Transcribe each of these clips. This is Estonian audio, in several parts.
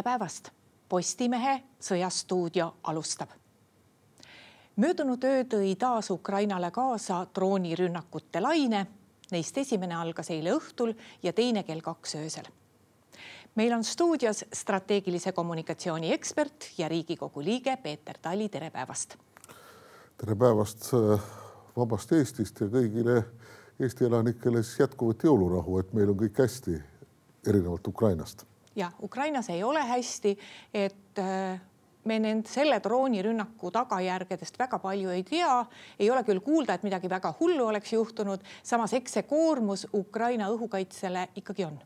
tere päevast. Postimehe Sõjastuudio alustab. möödunud öö tõi taas Ukrainale kaasa droonirünnakute laine. Neist esimene algas eile õhtul ja teine kell kaks öösel. meil on stuudios strateegilise kommunikatsiooni ekspert ja Riigikogu liige Peeter Tali, tere päevast. tere päevast äh, vabast Eestist ja kõigile Eesti elanikele siis jätkuvat jõulurahu, et meil on kõik hästi, erinevalt Ukrainast. Ja Ukrainas ei ole hästi, et äh, me nend selle droonirünnaku tagajärgedest väga palju ei tea, ei ole küll kuulda, et midagi väga hullu oleks juhtunud. samas, eks see koormus Ukraina õhukaitsele ikkagi on.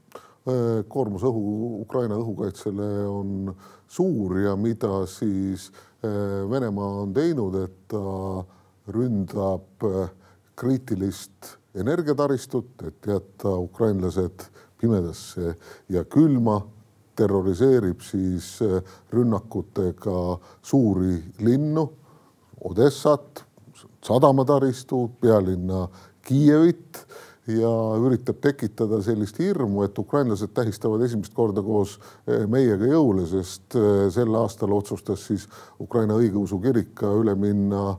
Äh, koormus õhu, Ukraina õhukaitsele on suur ja mida siis äh, Venemaa on teinud, et ta ründab kriitilist energiataristut, et jätta ukrainlased pimedasse ja külma, terroriseerib siis äh, rünnakutega suuri linnu, Odessat, sadamataristu, pealinna Kiievit ja üritab tekitada sellist hirmu, et ukrainlased tähistavad esimest korda koos äh, meiega jõule, sest äh, sel aastal otsustas siis Ukraina õigeusu kirik ka üle minna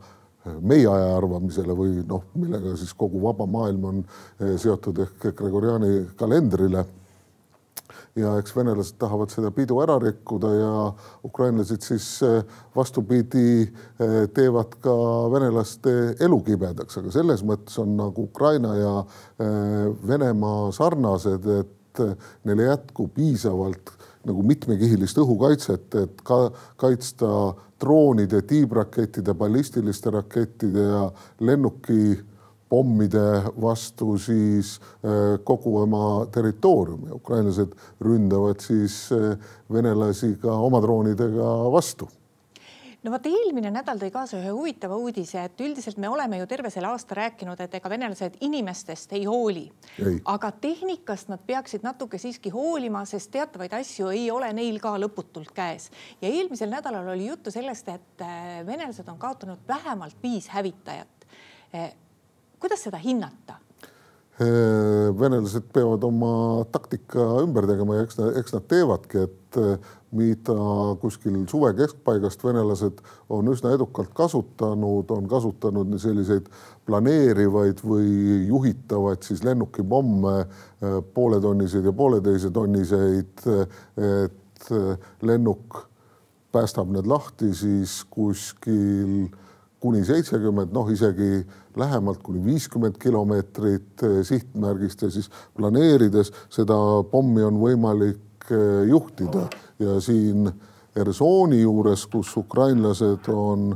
meie aja arvamisele või noh, millega siis kogu vaba maailm on seotud ehk Gregoriani kalendrile. Ja eks venelased tahavad seda pidu ära rikkuda ja ukrainlased siis eh, vastupidi eh, teevad ka venelaste elu kibedaks, aga selles mõttes on nagu Ukraina ja Venemaa sarnased, et neil ei jätku piisavalt nagu mitmekihilist õhukaitset, et ka kaitsta droonide, tiibrakettide, ballistiliste rakettide ja lennukipommide vastu siis äh, kogu oma territooriumi. ukrainlased ründavad siis äh, venelasi ka oma droonidega vastu no vot, eelmine nädal tõi kaasa ühe huvitava uudise, et üldiselt me oleme ju terve selle aasta rääkinud, et ega venelased inimestest ei hooli. aga tehnikast nad peaksid natuke siiski hoolima, sest teatavaid asju ei ole neil ka lõputult käes. ja eelmisel nädalal oli juttu sellest, et äh, venelased on kaotanud vähemalt viis hävitajat. Kuidas seda hinnata? Venelased peavad oma taktika ümber tegema ja eks eks nad teevadki, et mida kuskil suve keskpaigast venelased on üsna edukalt kasutanud, on kasutanud selliseid planeerivaid või juhitavaid siis lennukipomme, äh, pooletonniseid ja pooleteise tonniseid, et äh, lennuk päästab need lahti siis kuskil kuni seitsekümmend, noh isegi lähemalt kuni viiskümmend kilomeetrit äh, sihtmärgist ja siis planeerides seda pommi on võimalik juhtida. Ja siin Ersooni juures, kus ukrainlased on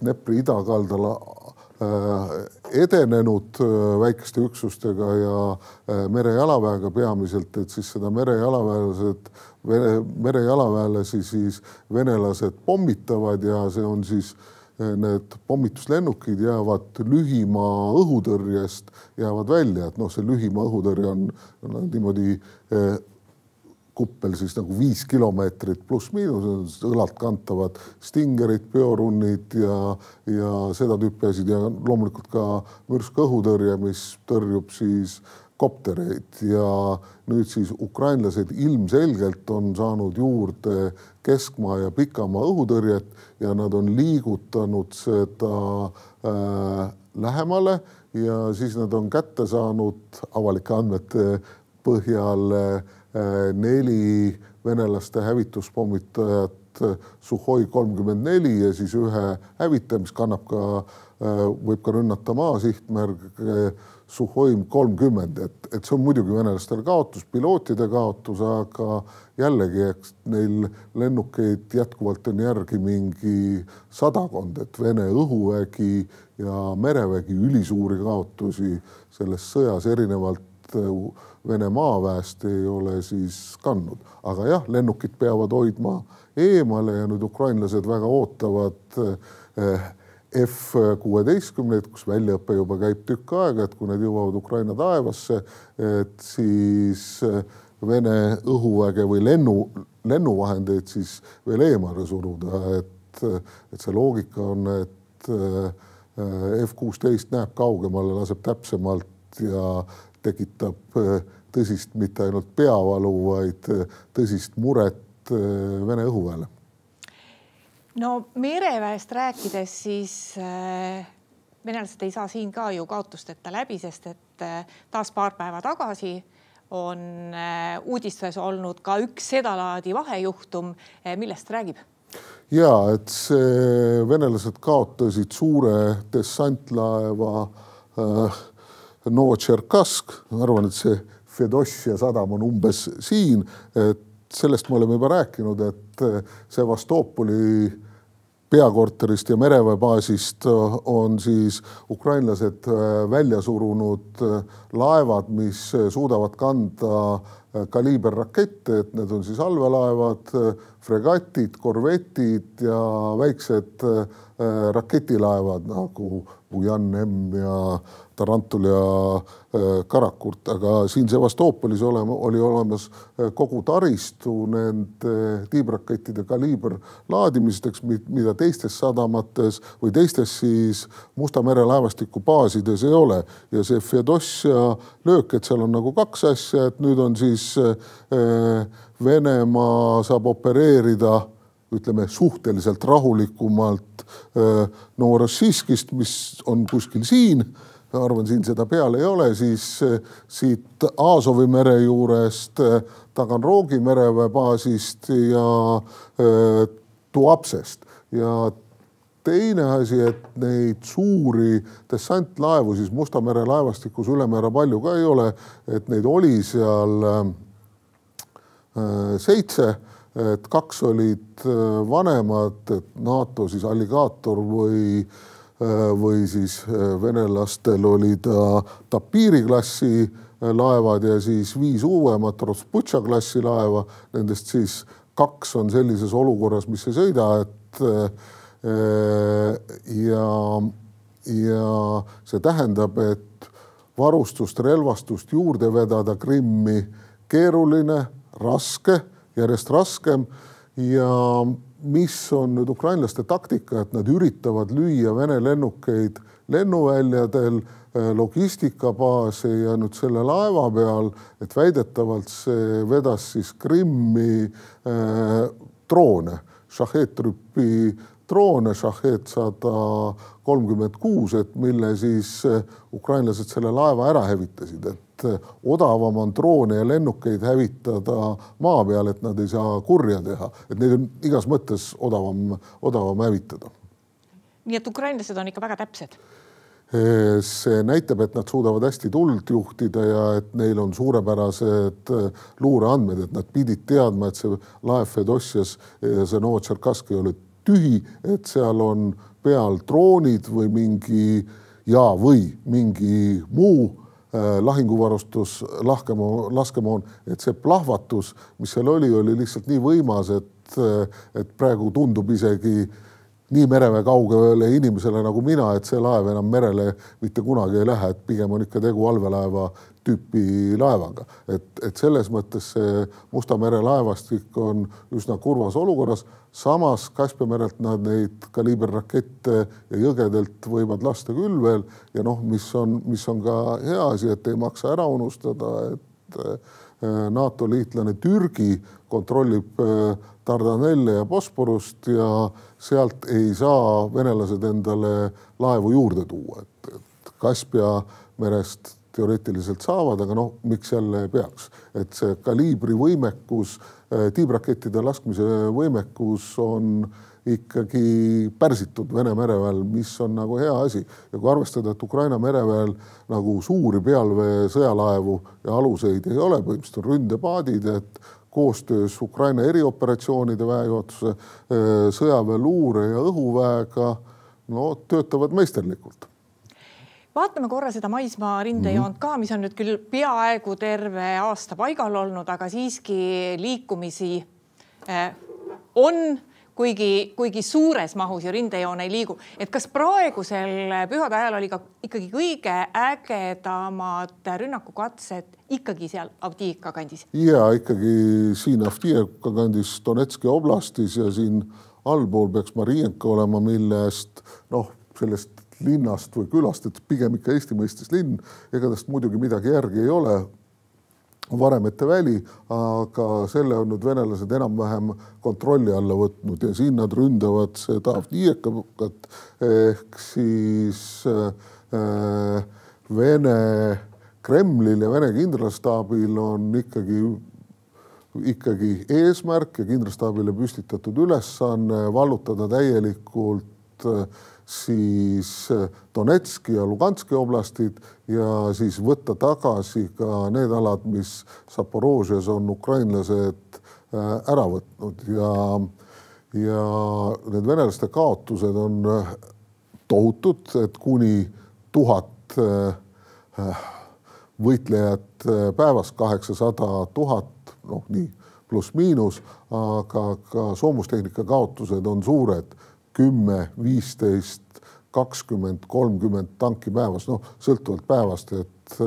Dnepri idakaldal äh, edenenud äh, väikeste üksustega ja äh, merejalaväega peamiselt, et siis seda merejalaväelased, merejalaväelasi siis venelased pommitavad ja see on siis need pommituslennukid jäävad lühimaa õhutõrjest, jäävad välja, et noh, see lühimaa õhutõrje on, on niimoodi kuppel siis nagu viis kilomeetrit pluss-miinus, õlalt kantavad stingerid, biorunnid ja, ja seda tüüpi asjad. Ja loomulikult ka mürskõhutõrje, mis tõrjub siis koptereid ja nüüd siis ukrainlased ilmselgelt on saanud juurde keskmaa ja pikamaa õhutõrjet ja nad on liigutanud seda äh, lähemale ja siis nad on kätte saanud avalike andmete põhjal äh, Äh, neli venelaste hävituspommitajat äh, Suhhoi kolmkümmend neli ja siis ühe hävitaja, mis kannab ka, äh, võib ka rünnata maa sihtmärk Suhhoi kolmkümmend, et, et see on muidugi venelastele kaotus, pilootide kaotus, aga jällegi, eks neil lennukeid jätkuvalt on järgi mingi sadakond, et Vene õhuvägi ja merevägi ülisuuri kaotusi selles sõjas erinevalt Vene maaväest ei ole siis kandnud, aga jah, lennukid peavad hoidma eemale ja nüüd ukrainlased väga ootavad eh, F kuueteistkümneid, kus väljaõpe juba käib tükk aega, et kui need jõuavad Ukraina taevasse, et siis eh, Vene õhuväge või lennu, lennuvahendeid siis veel eemale suruda, et, et see loogika on, et eh, F kuusteist näeb kaugemale, laseb täpsemalt ja tekitab äh, tõsist mitte ainult peavalu, vaid äh, tõsist muret Vene õhuväele? no mereväest rääkides, siis äh, venelased ei saa siin ka ju kaotusteta läbi, sest et äh, taas paar päeva tagasi on äh, uudistes olnud ka üks sedalaadi vahejuhtum, millest räägib? ja et see venelased kaotasid suure dessantlaeva äh, Novotšerkask, ma arvan, et see Fedossia sadam on umbes siin, et sellest me oleme juba rääkinud, et Sevastopoli peakorterist ja mereväebaasist on siis ukrainlased välja surunud laevad, mis suudavad kanda kaliiberrakette, et need on siis allveelaevad, fregatid, korvetid ja väiksed raketilaevad nagu Bujan M ja Tarantul ja äh, Karakurt, aga siin Sevastoopolis olema, oli olemas äh, kogu taristu nende tiibrakettide kaliiber laadimiseks, mida teistes sadamates või teistes siis Musta mere laevastiku baasides ei ole. ja see Fedossia löök, et seal on nagu kaks asja, et nüüd on siis äh, Venemaa saab opereerida ütleme suhteliselt rahulikumalt Novorossijskist, mis on kuskil siin ma arvan, siin seda peal ei ole, siis eh, siit Aasovi mere juurest, eh, Taganrogi mereväebaasist ja äh, Tuapsest. Ja teine asi, et neid suuri dessantlaevu siis Musta mere laevastikus ülemäära palju ka ei ole, et neid oli seal äh, seitse, et kaks olid vanemad, et NATO siis alligaator või äh, Äh, või siis äh, venelastel oli ta Tapiri klassi äh, laevad ja siis viis uuemat Rosputša klassi laeva, nendest siis kaks on sellises olukorras, mis ei sõida, et ja, ja see tähendab, et varustust, relvastust juurde vedada Krimmi keeruline, raske, järjest raskem. Ja mis on nüüd ukrainlaste taktika, et nad üritavad lüüa Vene lennukeid lennuväljadel, äh, logistikabaase ja nüüd selle laeva peal, et väidetavalt see vedas siis Krimmi äh, droone, šahheetrüpi droone, šahheet sada kolmkümmend kuus, et mille siis äh, ukrainlased selle laeva ära hävitasid, et eh, odavam on droone ja lennukeid hävitada maa peal, et nad ei saa kurja teha, et neid on igas mõttes odavam, odavam hävitada. nii et ukrainlased on ikka väga täpsed eh, see näitab, et nad suudavad hästi tuld juhtida ja et neil on suurepärased eh, luureandmed, et nad pidid teadma, et see laev Fedossias, see Novotšerkask ei ole tühi, et seal on peal droonid või mingi ja, või mingi muu Äh, lahinguvarustus, lahkemoon, laskemoon, et see plahvatus, mis seal oli, oli lihtsalt nii võimas, et, et praegu tundub isegi nii mereväe kaugele inimesele nagu mina, et see laev enam merele mitte kunagi ei lähe, et pigem on ikka tegu allveelaeva tüüpi laevaga, et, et selles mõttes see Musta mere laevastik on üsna kurvas olukorras samas Kaspia merelt nad neid kaliiberrakette ja jõgedelt võivad lasta küll veel. Ja noh, mis on, mis on ka hea asi, et ei maksa ära unustada, et äh, NATO liitlane Türgi kontrollib äh, Dardanelle ja Bosporust ja sealt ei saa venelased endale laevu juurde tuua, et, et Kaspia merest teoreetiliselt saavad, aga noh, miks jälle peaks, et see kaliibri võimekus Äh, tiibrakettide laskmise võimekus on ikkagi pärsitud Vene mereväel, mis on nagu hea asi. ja kui arvestada, et Ukraina mereväel nagu suuri pealvee sõjalaevu ja aluseid ei ole, põhimõtteliselt on ründepaadid, et koostöös Ukraina erioperatsioonide väejuhatuse, äh, sõjaväeluure ja õhuväega no töötavad meisterlikult vaatame korra seda maismaa rindejoont mhm. ka, mis on nüüd küll peaaegu terve aasta paigal olnud, aga siiski liikumisi eh, on, kuigi, kuigi suures mahus ju rindejoon ei liigu. et kas praegusel pühade ajal oli ka ikkagi kõige ägedamad rünnakukatsed ikkagi seal Avdiivka kandis? ja ikkagi siin Avdiivka kandis Donetski oblastis ja siin allpool peaks Marienko olema, millest noh, sellest linnast või külast, et pigem ikka Eesti mõistes linn, ega tast muidugi midagi järgi ei ole. Varemete väli, aga selle on nüüd venelased enam-vähem kontrolli alla võtnud ja siin nad ründavad seda Avdiivkat ehk siis äh, Vene Kremlil ja Vene kindralstaabil on ikkagi ikkagi eesmärk ja kindralstaabile püstitatud ülesanne vallutada täielikult äh, siis äh, Donetski ja Luganski oblastid ja siis võtta tagasi ka need alad, mis Zaporožias on ukrainlased äh, ära võtnud. Ja, ja need venelaste kaotused on äh, tohutud, et kuni tuhat võitlejat päevas, kaheksasada tuhat, noh nii pluss-miinus, aga ka soomustehnika kaotused on suured kümme, viisteist, kakskümmend, kolmkümmend tanki päevas, noh, sõltuvalt päevast, et,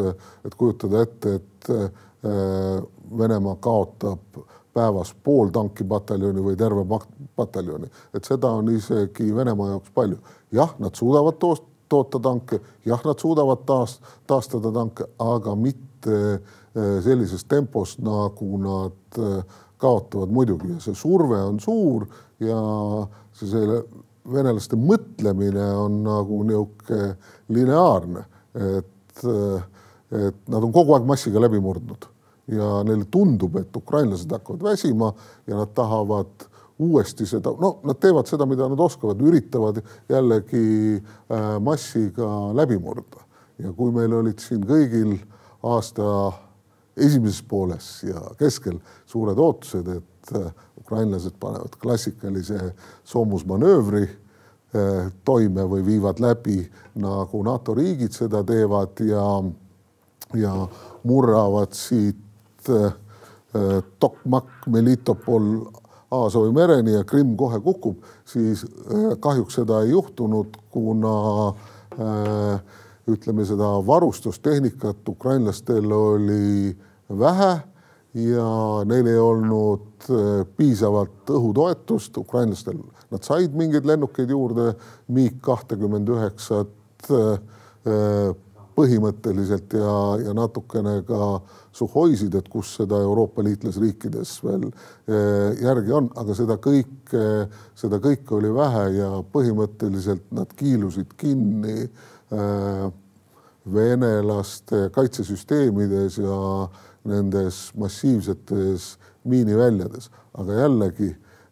et kujutada ette, et äh, Venemaa kaotab päevas pool tankipataljoni või terve pataljoni, et seda on isegi Venemaa jaoks palju. jah, nad suudavad toost, toota tanke, jah, nad suudavad taas, taastada tanke, aga mitte äh, sellises tempos, nagu nad äh, kaotavad muidugi. Ja see surve on suur ja see selle venelaste mõtlemine on nagu niisugune lineaarne, et, et nad on kogu aeg massiga läbi murdnud ja neile tundub, et ukrainlased hakkavad väsima ja nad tahavad uuesti seda, no nad teevad seda, mida nad oskavad, üritavad jällegi äh, massiga läbi murda. ja kui meil olid siin kõigil aasta esimeses pooles ja keskel suured ootused, et äh, ukrainlased panevad klassikalise soomusmanöövri äh, toime või viivad läbi, nagu NATO riigid seda teevad ja, ja murravad siit äh, Tokmak, Melitopol Aasovi mereni ja Krimm kohe kukub, siis kahjuks seda ei juhtunud, kuna ütleme seda varustustehnikat ukrainlastel oli vähe ja neil ei olnud äh, piisavalt õhutoetust, ukrainlastel, nad said mingeid lennukeid juurde, MiG kahtekümmend üheksat äh, põhimõtteliselt ja, ja natukene ka Suhoisid, et kus seda Euroopa liitlasriikides veel järgi on, aga seda kõike, seda kõike oli vähe ja põhimõtteliselt nad kiilusid kinni venelaste kaitsesüsteemides ja nendes massiivsetes miiniväljades, aga jällegi,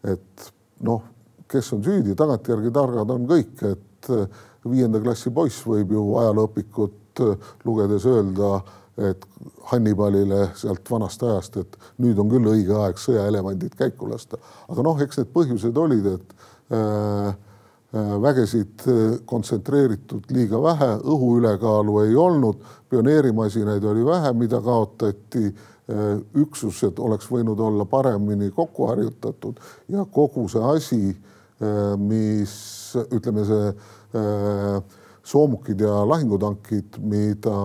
et noh, kes on süüdi, tagantjärgi targad on kõik, et äh, viienda klassi poiss võib ju ajalooõpikut äh, lugedes öelda, et Hannibalile sealt vanast ajast, et nüüd on küll õige aeg sõjaelevandid käiku lasta. aga noh, eks need põhjused olid, et äh, vägesid kontsentreeritud liiga vähe, õhuülekaalu ei olnud pioneerimasinaid oli vähe, mida kaotati, äh, üksused oleks võinud olla paremini kokku harjutatud ja kogu see asi, äh, mis ütleme, see äh, soomukid ja lahingutankid, mida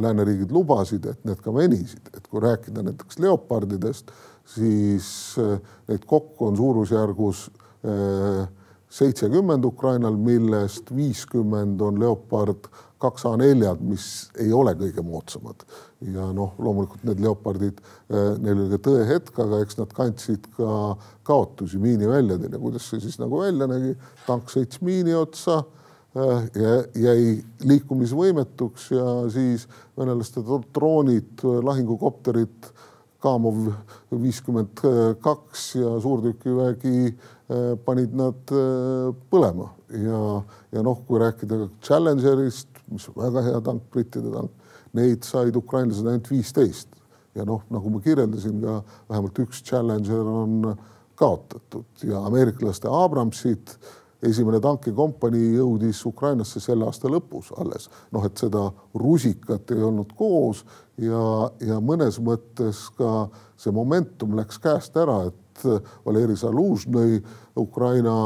lääneriigid lubasid, et need ka venisid, et kui rääkida näiteks leopardidest, siis neid kokku on suurusjärgus seitsekümmend Ukrainal, millest viiskümmend on Leopard kaks A4-d, mis ei ole kõige moodsamad. ja noh, loomulikult need leopardid, eh, neil oli ka tõehetk, aga eks nad kandsid ka kaotusi miiniväljadel ja kuidas see siis nagu välja nägi, tank sõits miini otsa eh, ja jäi liikumisvõimetuks ja siis venelaste droonid, lahingukopterid, Kamov viiskümmend kaks ja suurtükivägi eh, panid nad põlema. Ja, ja noh, kui rääkida Challengerist, mis on väga hea tank, brittide tank, neid said ukrainlased ainult viisteist. Ja noh, nagu ma kirjeldasin ka vähemalt üks Challenger on kaotatud. Ja ameeriklaste Abramsid, esimene tankikompanii jõudis Ukrainasse selle aasta lõpus alles. noh, et seda rusikat ei olnud koos ja, ja mõnes mõttes ka see momentum läks käest ära, et Valeri Zalužnõi, Ukraina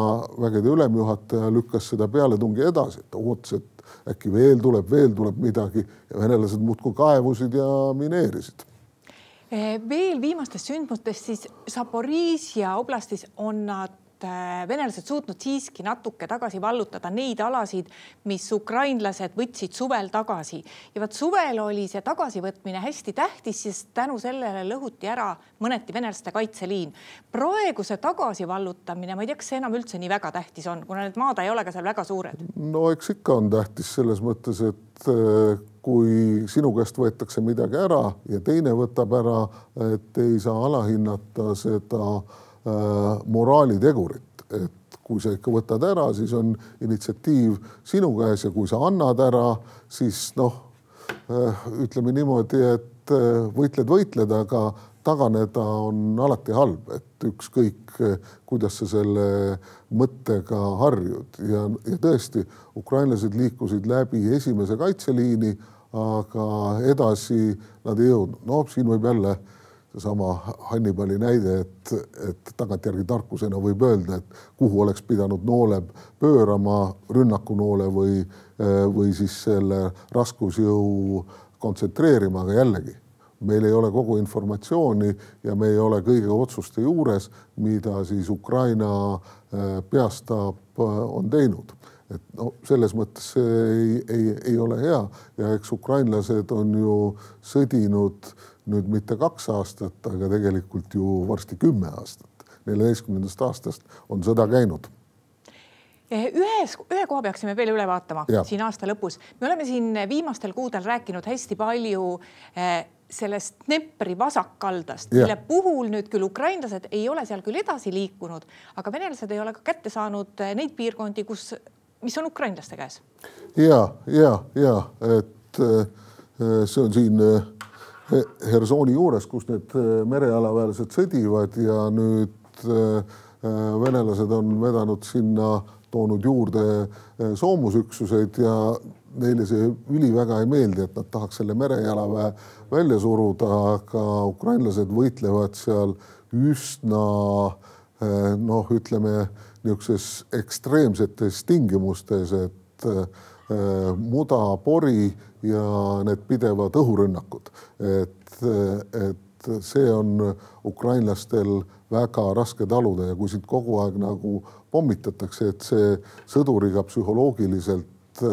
vägede ülemjuhataja, lükkas seda pealetungi edasi, et ootas, et äkki veel tuleb, veel tuleb midagi ja venelased muudkui kaevusid ja mineerisid veel viimastest sündmustest, siis Zaporižja oblastis on nad venelased suutnud siiski natuke tagasi vallutada neid alasid, mis ukrainlased võtsid suvel tagasi ja vot suvel oli see tagasivõtmine hästi tähtis, sest tänu sellele lõhuti ära mõneti venelaste kaitseliin. praegu see tagasivallutamine, ma ei tea, kas see enam üldse nii väga tähtis on, kuna need maad ei ole ka seal väga suured. no eks ikka on tähtis selles mõttes, et äh, kui sinu käest võetakse midagi ära ja teine võtab ära, et ei saa alahinnata seda äh, moraalitegurit, et kui sa ikka võtad ära, siis on initsiatiiv sinu käes ja kui sa annad ära, siis noh äh,, ütleme niimoodi, et äh, võitled, võitled, aga taganeda on alati halb, et ükskõik, kuidas sa selle mõttega harjud. Ja, ja tõesti, ukrainlased liikusid läbi esimese kaitseliini, aga edasi nad ei jõudnud. noh, siin võib jälle seesama Hannibali näide, et, et tagantjärgi tarkusena võib öelda, et kuhu oleks pidanud noole pöörama, rünnakunoole või, või siis selle raskusjõu kontsentreerima, aga jällegi meil ei ole kogu informatsiooni ja me ei ole kõigi otsuste juures, mida siis Ukraina äh, peastaap äh, on teinud. et no selles mõttes see ei, ei, ei ole hea ja eks ukrainlased on ju sõdinud nüüd mitte kaks aastat, aga tegelikult ju varsti kümme aastat. neljateistkümnendast aastast on sõda käinud ühes, ühe koha peaksime veel üle vaatama ja. siin aasta lõpus. me oleme siin viimastel kuudel rääkinud hästi palju eh, sellest Dnepri vasakkaldast, mille puhul nüüd küll ukrainlased ei ole seal küll edasi liikunud, aga venelased ei ole ka kätte saanud eh, neid piirkondi, kus, mis on ukrainlaste käes. ja, ja, ja et eh, see on siin eh, Hersooni juures, kus need merejalaväelased sõdivad ja nüüd venelased on vedanud sinna, toonud juurde soomusüksuseid ja neile see üliväga ei meeldi, et nad tahaks selle merejalaväe välja suruda, aga ukrainlased võitlevad seal üsna noh, ütleme niisuguses ekstreemsetes tingimustes, et muda, pori ja need pidevad õhurünnakud, et, et see on ukrainlastel väga raske taluda ja kui sind kogu aeg nagu pommitatakse, et see sõduriga psühholoogiliselt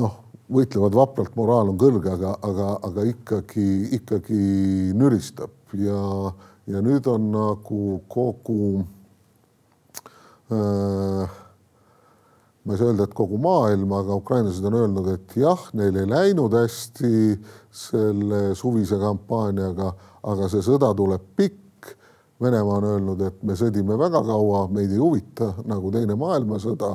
noh võitlevad vapralt, moraal on kõrge, aga, aga, aga ikkagi, ikkagi nüristab. Ja, ja nüüd on nagu kogu äh, ma ei saa öelda, et kogu maailm, aga ukrainlased on öelnud, et jah, neil ei läinud hästi selle suvise kampaaniaga, aga see sõda tuleb pikk. Venemaa on öelnud, et me sõdime väga kaua, meid ei huvita nagu Teine maailmasõda,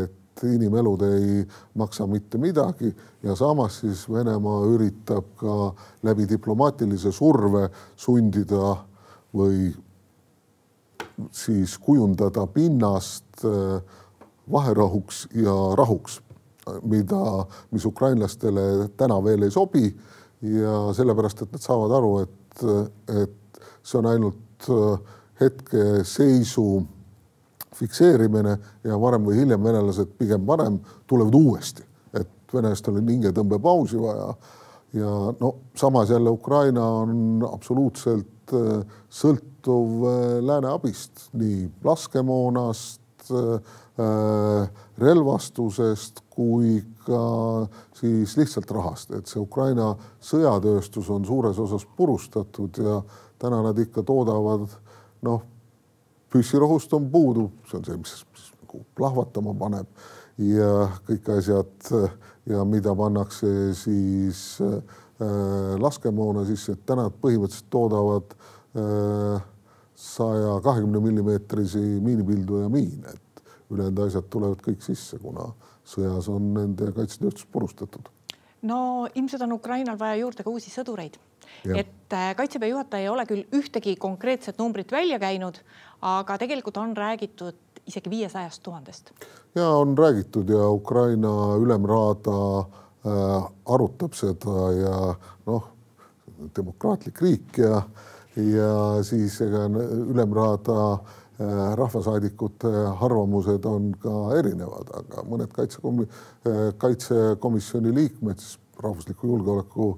et inimelud ei maksa mitte midagi ja samas siis Venemaa üritab ka läbi diplomaatilise surve sundida või siis kujundada pinnast äh, vaherahuks ja rahuks, mida, mis ukrainlastele täna veel ei sobi ja sellepärast, et nad saavad aru, et, et see on ainult äh, hetkeseisu fikseerimine ja varem või hiljem venelased, pigem varem, tulevad uuesti, et venelastel on hingetõmbepausi vaja. ja no samas jälle Ukraina on absoluutselt äh, sõltuv äh, lääne abist, nii laskemoonast, relvastusest kui ka siis lihtsalt rahast, et see Ukraina sõjatööstus on suures osas purustatud ja täna nad ikka toodavad noh püssirohust on puudu, see on see, mis, mis nagu plahvatama paneb. Ja kõik asjad ja mida pannakse siis äh, laskemoona sisse, et täna põhimõtteliselt toodavad äh, saja kahekümne millimeetrisi miinipilduja miine, et ülejäänud asjad tulevad kõik sisse, kuna sõjas on nende kaitsetööstus purustatud. no ilmselt on Ukrainal vaja juurde ka uusi sõdureid et äh, kaitseväe juhataja ei ole küll ühtegi konkreetset numbrit välja käinud, aga tegelikult on räägitud isegi viiesajast tuhandest. ja on räägitud ja Ukraina ülemraada äh, arutab seda ja noh, demokraatlik riik ja, ja siis ega ülemraada äh, rahvasaadikute arvamused on ka erinevad, aga mõned kaitsekomi-, äh, kaitsekomisjoni liikmed, siis rahvusliku julgeoleku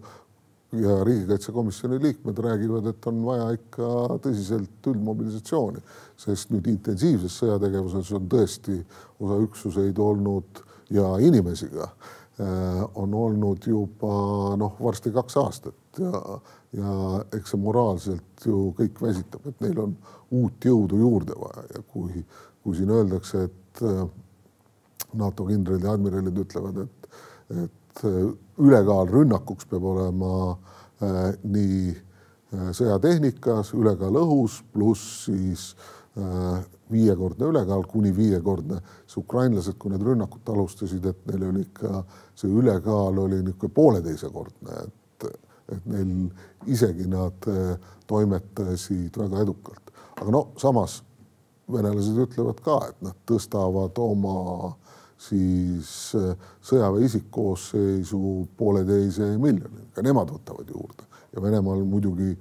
ja riigikaitsekomisjoni liikmed räägivad, et on vaja ikka tõsiselt üldmobilisatsiooni, sest nüüd intensiivses sõjategevuses on tõesti osa üksuseid olnud ja inimesi ka äh, on olnud juba noh, varsti kaks aastat ja, ja eks see moraalselt ju kõik väsitab, et neil on uut jõudu juurde vaja ja kui, kui siin öeldakse, et äh, NATO kindralid ja admiralid ütlevad, et, et ülekaal rünnakuks peab olema äh, nii äh, sõjatehnikas, ülekaal õhus, pluss siis äh, viiekordne ülekaal kuni viiekordne. siis ukrainlased, kui need rünnakut alustasid, et neil oli ikka see ülekaal oli niisugune pooleteisekordne, et, et neil isegi nad äh, toimetasid väga edukalt. aga no samas venelased ütlevad ka, et nad tõstavad oma siis äh, sõjaväe isikkoosseisu pooleteise miljoni, ka nemad võtavad juurde ja Venemaal muidugi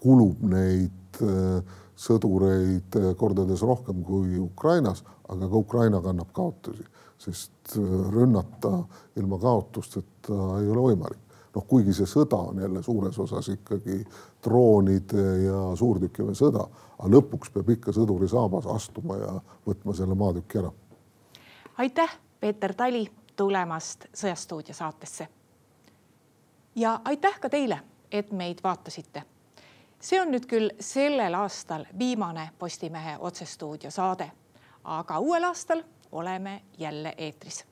kulub neid äh, sõdureid kordades rohkem kui Ukrainas, aga ka Ukraina kannab kaotusi, sest rünnata ilma kaotusteta ei ole võimalik. Noh, kuigi see sõda on jälle suures osas ikkagi droonide ja suurtükiväe sõda, aga lõpuks peab ikka sõduri saabas astuma ja võtma selle maatüki ära aitäh, Peeter Tali tulemast Sõjastuudio saatesse. ja aitäh ka teile, et meid vaatasite. see on nüüd küll sellel aastal viimane Postimehe otsestuudio saade, aga uuel aastal oleme jälle eetris